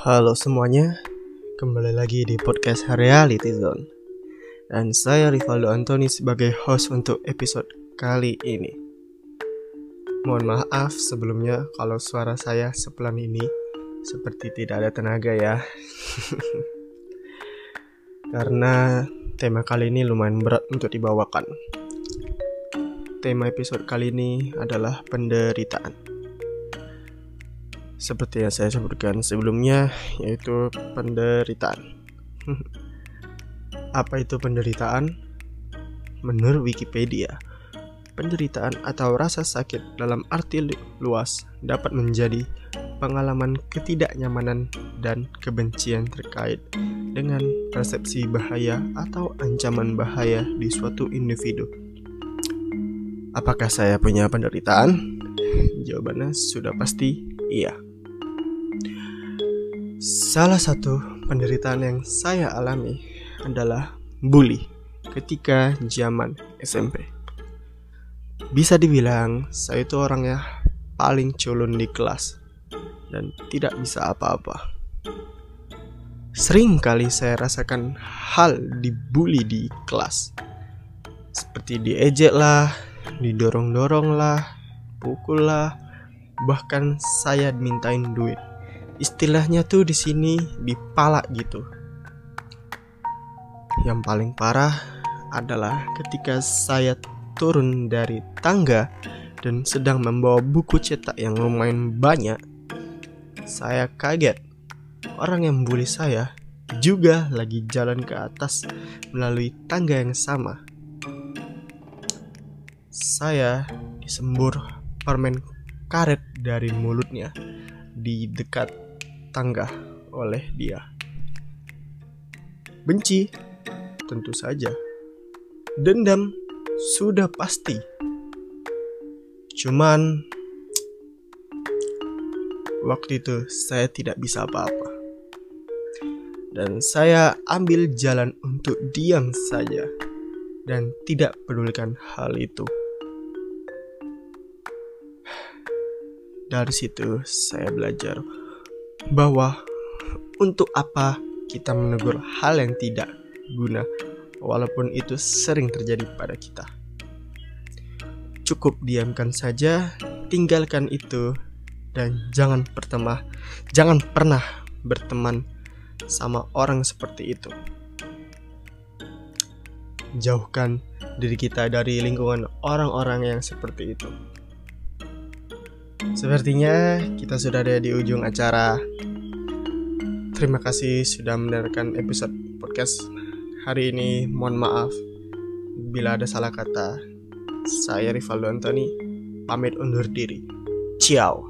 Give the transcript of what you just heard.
Halo semuanya, kembali lagi di podcast Reality Zone. Dan saya Rivaldo Antoni sebagai host untuk episode kali ini. Mohon maaf sebelumnya kalau suara saya sepelan ini Seperti tidak ada tenaga ya. Karena tema kali ini lumayan berat untuk dibawakan. Tema episode kali ini adalah penderitaan seperti yang saya sebutkan sebelumnya yaitu penderitaan. Apa itu penderitaan? Menurut Wikipedia, penderitaan atau rasa sakit dalam arti luas dapat menjadi pengalaman ketidaknyamanan dan kebencian terkait dengan persepsi bahaya atau ancaman bahaya di suatu individu. Apakah saya punya penderitaan? Jawabannya sudah pasti iya. Salah satu penderitaan yang saya alami adalah bully ketika zaman SMP. Bisa dibilang saya itu orang yang paling culun di kelas dan tidak bisa apa-apa. Sering kali saya rasakan hal dibully di kelas. Seperti diejek lah, didorong-dorong lah, pukul lah, bahkan saya dimintain duit istilahnya tuh di sini dipalak gitu. Yang paling parah adalah ketika saya turun dari tangga dan sedang membawa buku cetak yang lumayan banyak, saya kaget. Orang yang bully saya juga lagi jalan ke atas melalui tangga yang sama. Saya disembur permen karet dari mulutnya di dekat tangga oleh dia. Benci, tentu saja. Dendam, sudah pasti. Cuman, waktu itu saya tidak bisa apa-apa. Dan saya ambil jalan untuk diam saja dan tidak pedulikan hal itu. Dari situ saya belajar bahwa untuk apa kita menegur hal yang tidak guna walaupun itu sering terjadi pada kita. Cukup diamkan saja, tinggalkan itu dan jangan pertama jangan pernah berteman sama orang seperti itu. Jauhkan diri kita dari lingkungan orang-orang yang seperti itu. Sepertinya kita sudah ada di ujung acara. Terima kasih sudah mendengarkan episode podcast hari ini. Mohon maaf bila ada salah kata. Saya Rivaldo Antoni, pamit undur diri. Ciao.